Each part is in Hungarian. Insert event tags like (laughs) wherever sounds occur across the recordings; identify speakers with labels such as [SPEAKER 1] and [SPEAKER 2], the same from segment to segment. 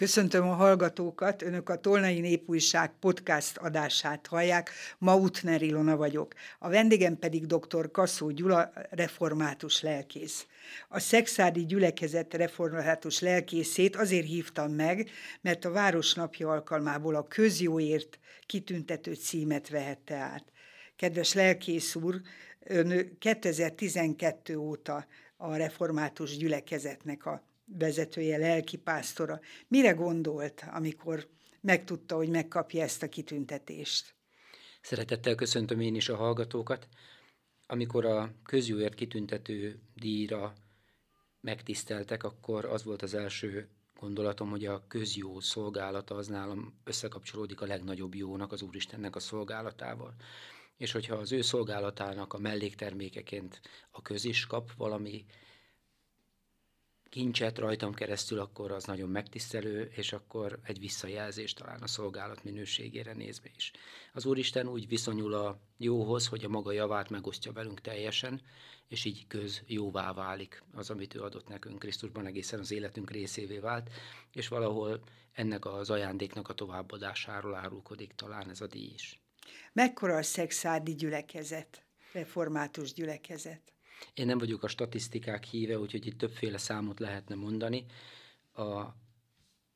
[SPEAKER 1] Köszöntöm a hallgatókat, önök a Tolnai Népújság podcast adását hallják, ma Utner Ilona vagyok. A vendégem pedig dr. Kaszó Gyula, református lelkész. A szexádi gyülekezet református lelkészét azért hívtam meg, mert a Városnapja alkalmából a közjóért kitüntető címet vehette át. Kedves lelkész úr, ön 2012 óta a református gyülekezetnek a vezetője, lelkipásztora. Mire gondolt, amikor megtudta, hogy megkapja ezt a kitüntetést?
[SPEAKER 2] Szeretettel köszöntöm én is a hallgatókat. Amikor a közjóért kitüntető díjra megtiszteltek, akkor az volt az első gondolatom, hogy a közjó szolgálata az nálam összekapcsolódik a legnagyobb jónak, az Úristennek a szolgálatával. És hogyha az ő szolgálatának a melléktermékeként a köz is kap valami kincset rajtam keresztül, akkor az nagyon megtisztelő, és akkor egy visszajelzés talán a szolgálat minőségére nézve is. Az Úristen úgy viszonyul a jóhoz, hogy a maga javát megosztja velünk teljesen, és így köz jóvá válik az, amit ő adott nekünk Krisztusban egészen az életünk részévé vált, és valahol ennek az ajándéknak a továbbadásáról árulkodik talán ez a díj is.
[SPEAKER 1] Mekkora a szexádi gyülekezet, református gyülekezet?
[SPEAKER 2] Én nem vagyok a statisztikák híve, úgyhogy itt többféle számot lehetne mondani. A,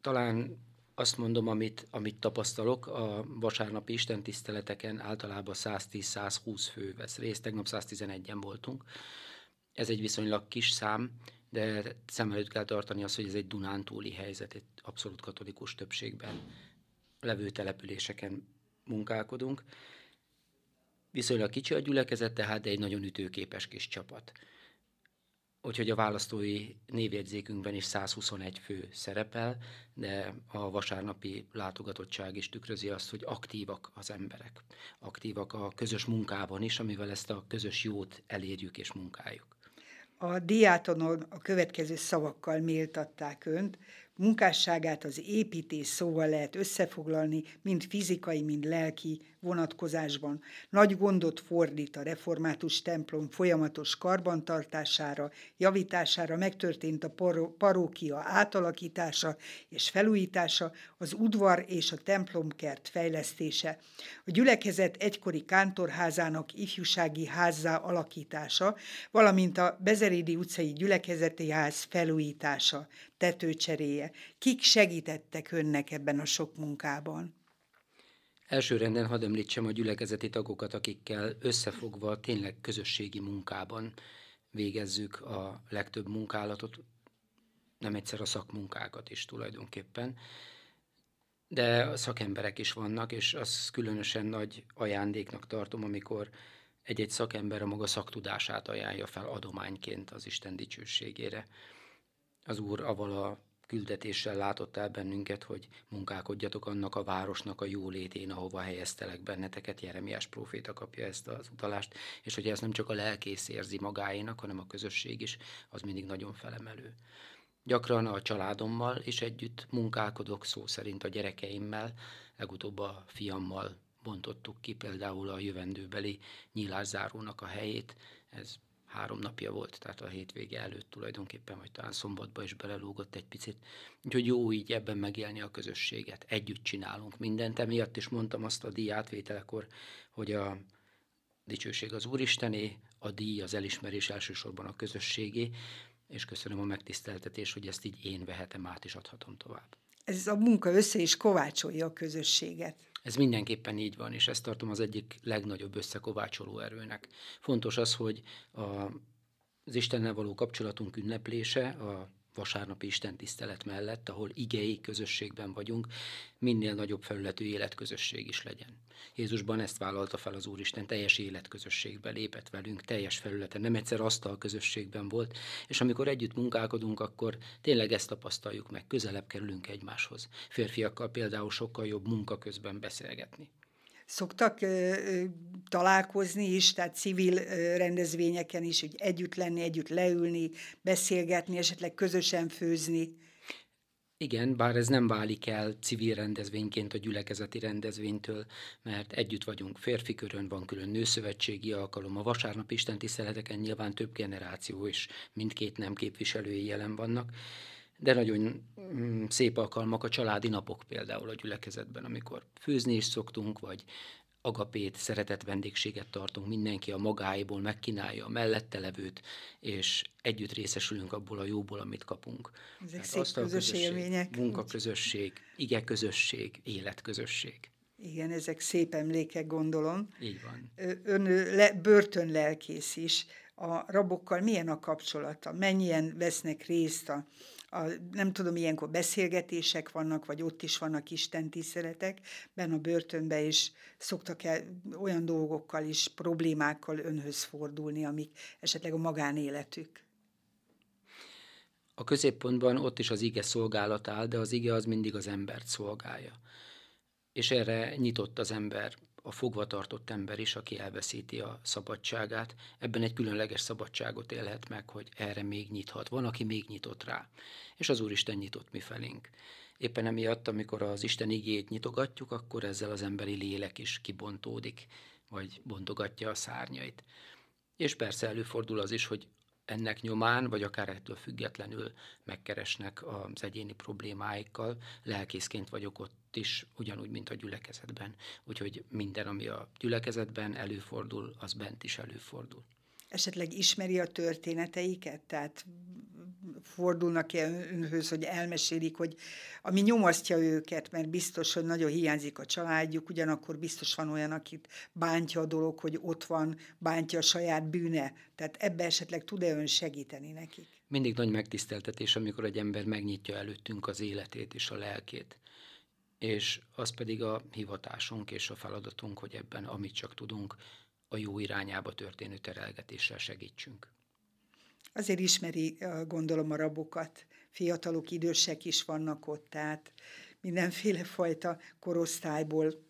[SPEAKER 2] talán azt mondom, amit, amit tapasztalok, a vasárnapi istentiszteleteken általában 110-120 fő vesz részt, tegnap 111-en voltunk. Ez egy viszonylag kis szám, de szem előtt kell tartani azt, hogy ez egy Dunántúli helyzet, egy abszolút katolikus többségben levő településeken munkálkodunk. Viszonylag kicsi a gyülekezet, tehát egy nagyon ütőképes kis csapat. Úgyhogy a választói névjegyzékünkben is 121 fő szerepel, de a vasárnapi látogatottság is tükrözi azt, hogy aktívak az emberek. Aktívak a közös munkában is, amivel ezt a közös jót elérjük és munkáljuk.
[SPEAKER 1] A diátonon a következő szavakkal méltatták önt, munkásságát az építés szóval lehet összefoglalni, mind fizikai, mind lelki vonatkozásban. Nagy gondot fordít a református templom folyamatos karbantartására, javítására, megtörtént a parókia átalakítása és felújítása, az udvar és a templomkert fejlesztése. A gyülekezet egykori kántorházának ifjúsági házzá alakítása, valamint a Bezerédi utcai gyülekezeti ház felújítása, tetőcseréje. Kik segítettek önnek ebben a sok munkában?
[SPEAKER 2] Első renden hadd említsem a gyülekezeti tagokat, akikkel összefogva tényleg közösségi munkában végezzük a legtöbb munkálatot, nem egyszer a szakmunkákat is tulajdonképpen. De szakemberek is vannak, és az különösen nagy ajándéknak tartom, amikor egy-egy szakember a maga szaktudását ajánlja fel adományként az Isten dicsőségére. Az Úr avval a küldetéssel látott el bennünket, hogy munkálkodjatok annak a városnak a jólétén, ahova helyeztelek benneteket. Jeremiás próféta kapja ezt az utalást, és hogy ez nem csak a lelkész érzi magáénak, hanem a közösség is, az mindig nagyon felemelő. Gyakran a családommal is együtt munkálkodok, szó szerint a gyerekeimmel, legutóbb a fiammal bontottuk ki például a jövendőbeli nyílászárónak a helyét. Ez három napja volt, tehát a hétvége előtt tulajdonképpen, vagy talán szombatba is belelógott egy picit. Úgyhogy jó így ebben megélni a közösséget. Együtt csinálunk mindent. Emiatt is mondtam azt a díj átvételekor, hogy a dicsőség az Úristené, a díj, az elismerés elsősorban a közösségé, és köszönöm a megtiszteltetést, hogy ezt így én vehetem át és adhatom tovább.
[SPEAKER 1] Ez a munka össze is kovácsolja a közösséget.
[SPEAKER 2] Ez mindenképpen így van, és ezt tartom az egyik legnagyobb összekovácsoló erőnek. Fontos az, hogy a, az Istennel való kapcsolatunk ünneplése, a vasárnapi Isten tisztelet mellett, ahol igei közösségben vagyunk, minél nagyobb felületű életközösség is legyen. Jézusban ezt vállalta fel az Úristen, teljes életközösségbe lépett velünk, teljes felületen, nem egyszer asztal közösségben volt, és amikor együtt munkálkodunk, akkor tényleg ezt tapasztaljuk meg, közelebb kerülünk egymáshoz. Férfiakkal például sokkal jobb munka közben beszélgetni.
[SPEAKER 1] Szoktak találkozni is, tehát civil rendezvényeken is, hogy együtt lenni, együtt leülni, beszélgetni, esetleg közösen főzni.
[SPEAKER 2] Igen, bár ez nem válik el civil rendezvényként a gyülekezeti rendezvénytől, mert együtt vagyunk férfi körön, van külön nőszövetségi alkalom, a vasárnap istentiszteleteken nyilván több generáció is mindkét nem képviselői jelen vannak, de nagyon mm, szép alkalmak a családi napok például a gyülekezetben, amikor főzni is szoktunk, vagy agapét, szeretett vendégséget tartunk, mindenki a magáiból megkínálja a mellette levőt, és együtt részesülünk abból a jóból, amit kapunk.
[SPEAKER 1] Ezek szép közös közösség, élmények.
[SPEAKER 2] Munkaközösség, ige közösség, életközösség.
[SPEAKER 1] Igen, ezek szép emlékek, gondolom.
[SPEAKER 2] Így van.
[SPEAKER 1] Ön le, börtönlelkész is. A rabokkal milyen a kapcsolata? Mennyien vesznek részt a, a, nem tudom, ilyenkor beszélgetések vannak, vagy ott is vannak Isten tiszteletek, benne a börtönbe is szoktak el olyan dolgokkal is, problémákkal önhöz fordulni, amik esetleg a magánéletük.
[SPEAKER 2] A középpontban ott is az ige szolgálat áll, de az ige az mindig az embert szolgálja. És erre nyitott az ember a fogvatartott ember is, aki elveszíti a szabadságát, ebben egy különleges szabadságot élhet meg, hogy erre még nyithat. Van, aki még nyitott rá, és az Úristen nyitott mi felénk. Éppen emiatt, amikor az Isten igét nyitogatjuk, akkor ezzel az emberi lélek is kibontódik, vagy bontogatja a szárnyait. És persze előfordul az is, hogy ennek nyomán, vagy akár ettől függetlenül megkeresnek az egyéni problémáikkal. Lelkészként vagyok ott is, ugyanúgy, mint a gyülekezetben. Úgyhogy minden, ami a gyülekezetben előfordul, az bent is előfordul.
[SPEAKER 1] Esetleg ismeri a történeteiket? Tehát fordulnak-e önhöz, hogy elmesélik, hogy ami nyomasztja őket, mert biztos, hogy nagyon hiányzik a családjuk, ugyanakkor biztos van olyan, akit bántja a dolog, hogy ott van, bántja a saját bűne. Tehát ebbe esetleg tud-e ön segíteni nekik?
[SPEAKER 2] Mindig nagy megtiszteltetés, amikor egy ember megnyitja előttünk az életét és a lelkét. És az pedig a hivatásunk és a feladatunk, hogy ebben, amit csak tudunk, a jó irányába történő terelgetéssel segítsünk.
[SPEAKER 1] Azért ismeri, gondolom, a rabokat. Fiatalok, idősek is vannak ott, tehát mindenféle fajta korosztályból.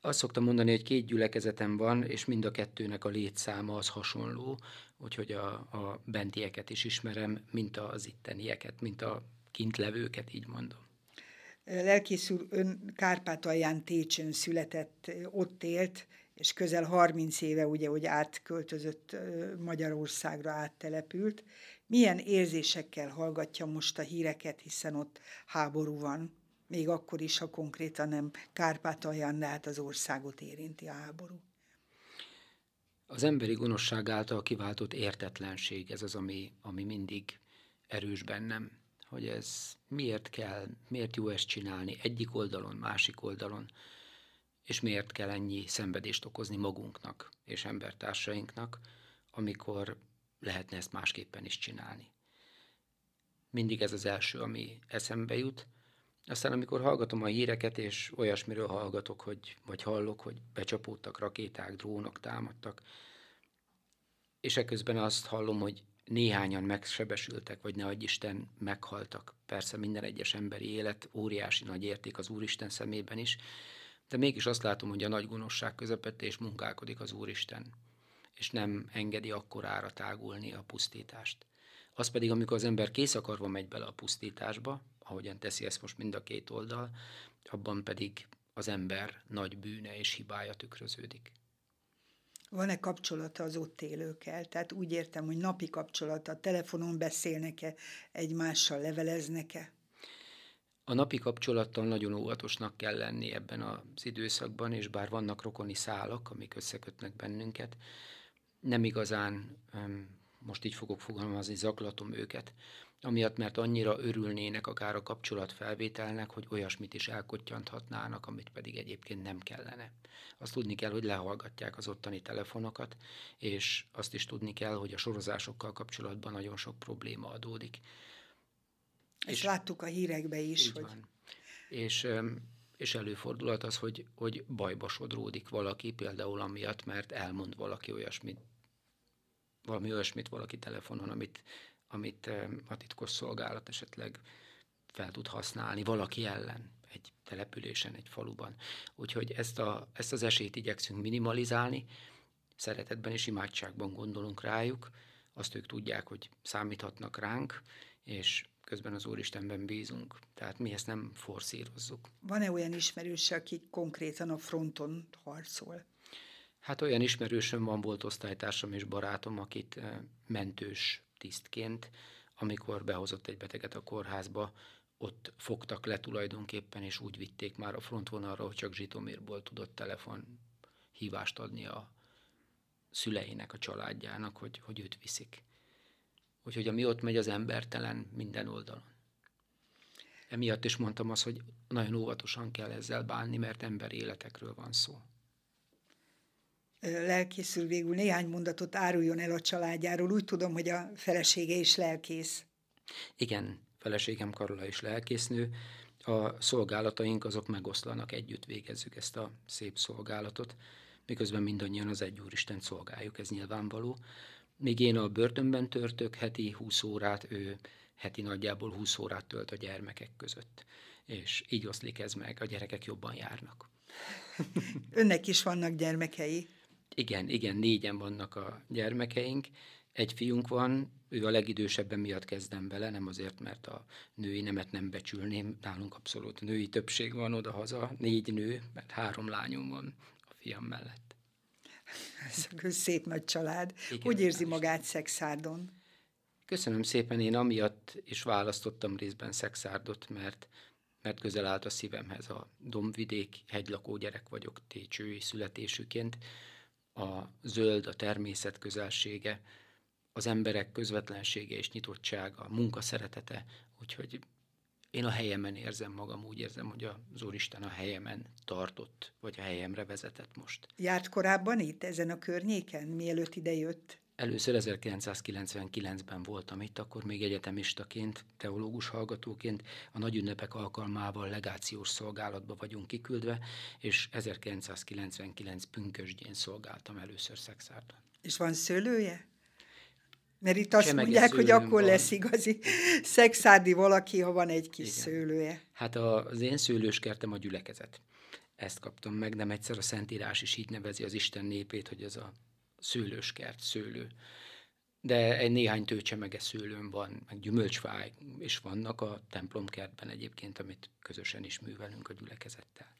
[SPEAKER 2] Azt szoktam mondani, hogy két gyülekezetem van, és mind a kettőnek a létszáma az hasonló, úgyhogy a, a bentieket is ismerem, mint az ittenieket, mint a kintlevőket, így mondom.
[SPEAKER 1] Lelkész úr, ön Kárpátalján Técsön született, ott élt, és közel 30 éve ugye, hogy átköltözött Magyarországra, áttelepült. Milyen érzésekkel hallgatja most a híreket, hiszen ott háború van, még akkor is, ha konkrétan nem Kárpátalján, de hát az országot érinti a háború.
[SPEAKER 2] Az emberi gonoszság által kiváltott értetlenség, ez az, ami, ami mindig erős bennem, hogy ez miért kell, miért jó ezt csinálni egyik oldalon, másik oldalon és miért kell ennyi szenvedést okozni magunknak és embertársainknak, amikor lehetne ezt másképpen is csinálni. Mindig ez az első, ami eszembe jut. Aztán amikor hallgatom a híreket, és olyasmiről hallgatok, hogy, vagy hallok, hogy becsapódtak rakéták, drónok támadtak, és ekközben azt hallom, hogy néhányan megsebesültek, vagy ne Isten meghaltak. Persze minden egyes emberi élet óriási nagy érték az Úristen szemében is, de mégis azt látom, hogy a nagy gonoszság közepette és munkálkodik az Úristen, és nem engedi akkorára tágulni a pusztítást. Az pedig, amikor az ember kész akarva megy bele a pusztításba, ahogyan teszi ezt most mind a két oldal, abban pedig az ember nagy bűne és hibája tükröződik.
[SPEAKER 1] Van-e kapcsolata az ott élőkkel? Tehát úgy értem, hogy napi kapcsolata, telefonon beszélnek-e, egymással leveleznek-e?
[SPEAKER 2] A napi kapcsolattal nagyon óvatosnak kell lenni ebben az időszakban, és bár vannak rokoni szálak, amik összekötnek bennünket, nem igazán, most így fogok fogalmazni, zaklatom őket, amiatt, mert annyira örülnének akár a kapcsolatfelvételnek, hogy olyasmit is elkottyanthatnának, amit pedig egyébként nem kellene. Azt tudni kell, hogy lehallgatják az ottani telefonokat, és azt is tudni kell, hogy a sorozásokkal kapcsolatban nagyon sok probléma adódik.
[SPEAKER 1] És láttuk a hírekbe is. Hogy... Van.
[SPEAKER 2] És, és előfordulhat az, hogy, hogy bajba sodródik valaki, például amiatt, mert elmond valaki olyasmit, valami olyasmit valaki telefonon, amit, amit a titkos szolgálat esetleg fel tud használni valaki ellen egy településen, egy faluban. Úgyhogy ezt, a, ezt az esélyt igyekszünk minimalizálni, szeretetben és imádságban gondolunk rájuk, azt ők tudják, hogy számíthatnak ránk, és közben az Úristenben bízunk. Tehát mi ezt nem forszírozzuk.
[SPEAKER 1] Van-e olyan ismerős, aki konkrétan a fronton harcol?
[SPEAKER 2] Hát olyan ismerősöm van, volt osztálytársam és barátom, akit mentős tisztként amikor behozott egy beteget a kórházba, ott fogtak le tulajdonképpen, és úgy vitték már a frontvonalra, hogy csak Zsitomérból tudott telefon hívást adni a szüleinek, a családjának, hogy, hogy őt viszik. Úgyhogy ami ott megy, az embertelen minden oldalon. Emiatt is mondtam azt, hogy nagyon óvatosan kell ezzel bánni, mert ember életekről van szó.
[SPEAKER 1] Lelkészül végül néhány mondatot áruljon el a családjáról. Úgy tudom, hogy a felesége is lelkész.
[SPEAKER 2] Igen, feleségem Karola is lelkésznő. A szolgálataink azok megoszlanak, együtt végezzük ezt a szép szolgálatot, miközben mindannyian az egy Úristen szolgáljuk, ez nyilvánvaló. Míg én a börtönben törtök heti 20 órát, ő heti nagyjából 20 órát tölt a gyermekek között. És így oszlik ez meg, a gyerekek jobban járnak. (laughs)
[SPEAKER 1] Önnek is vannak gyermekei?
[SPEAKER 2] Igen, igen, négyen vannak a gyermekeink. Egy fiunk van, ő a legidősebben miatt kezdem vele, nem azért, mert a női nemet nem becsülném, nálunk abszolút női többség van oda-haza, négy nő, mert három lányom van a fiam mellett.
[SPEAKER 1] Ez a szép nagy család. Igen, Hogy érzi magát Szexárdon?
[SPEAKER 2] Köszönöm szépen, én amiatt is választottam részben Szexárdot, mert, mert közel állt a szívemhez a dombvidék, hegylakó gyerek vagyok técsői születésüként. A zöld, a természet közelsége, az emberek közvetlensége és nyitottsága, a munka szeretete, úgyhogy én a helyemen érzem magam, úgy érzem, hogy az Úristen a helyemen tartott, vagy a helyemre vezetett most.
[SPEAKER 1] Járt korábban itt, ezen a környéken, mielőtt ide jött?
[SPEAKER 2] Először 1999-ben voltam itt, akkor még egyetemistaként, teológus hallgatóként a nagy ünnepek alkalmával legációs szolgálatba vagyunk kiküldve, és 1999 pünkösdjén szolgáltam először Szexárdon.
[SPEAKER 1] És van szőlője? Mert itt azt mondják, hogy akkor van. lesz igazi szexárdi valaki, ha van egy kis Igen. szőlője.
[SPEAKER 2] Hát az én szőlőskertem a gyülekezet. Ezt kaptam meg, nem egyszer a Szentírás is így nevezi az Isten népét, hogy ez a szőlőskert, szőlő. De egy néhány tőcsemege szőlőm van, meg gyümölcsfáj is vannak a templomkertben egyébként, amit közösen is művelünk a gyülekezettel.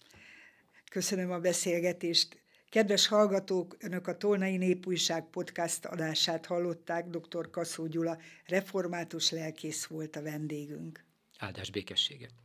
[SPEAKER 1] Köszönöm a beszélgetést. Kedves hallgatók, Önök a Tolnai Népújság podcast adását hallották, dr. Kaszó Gyula, református lelkész volt a vendégünk.
[SPEAKER 2] Áldás békességet!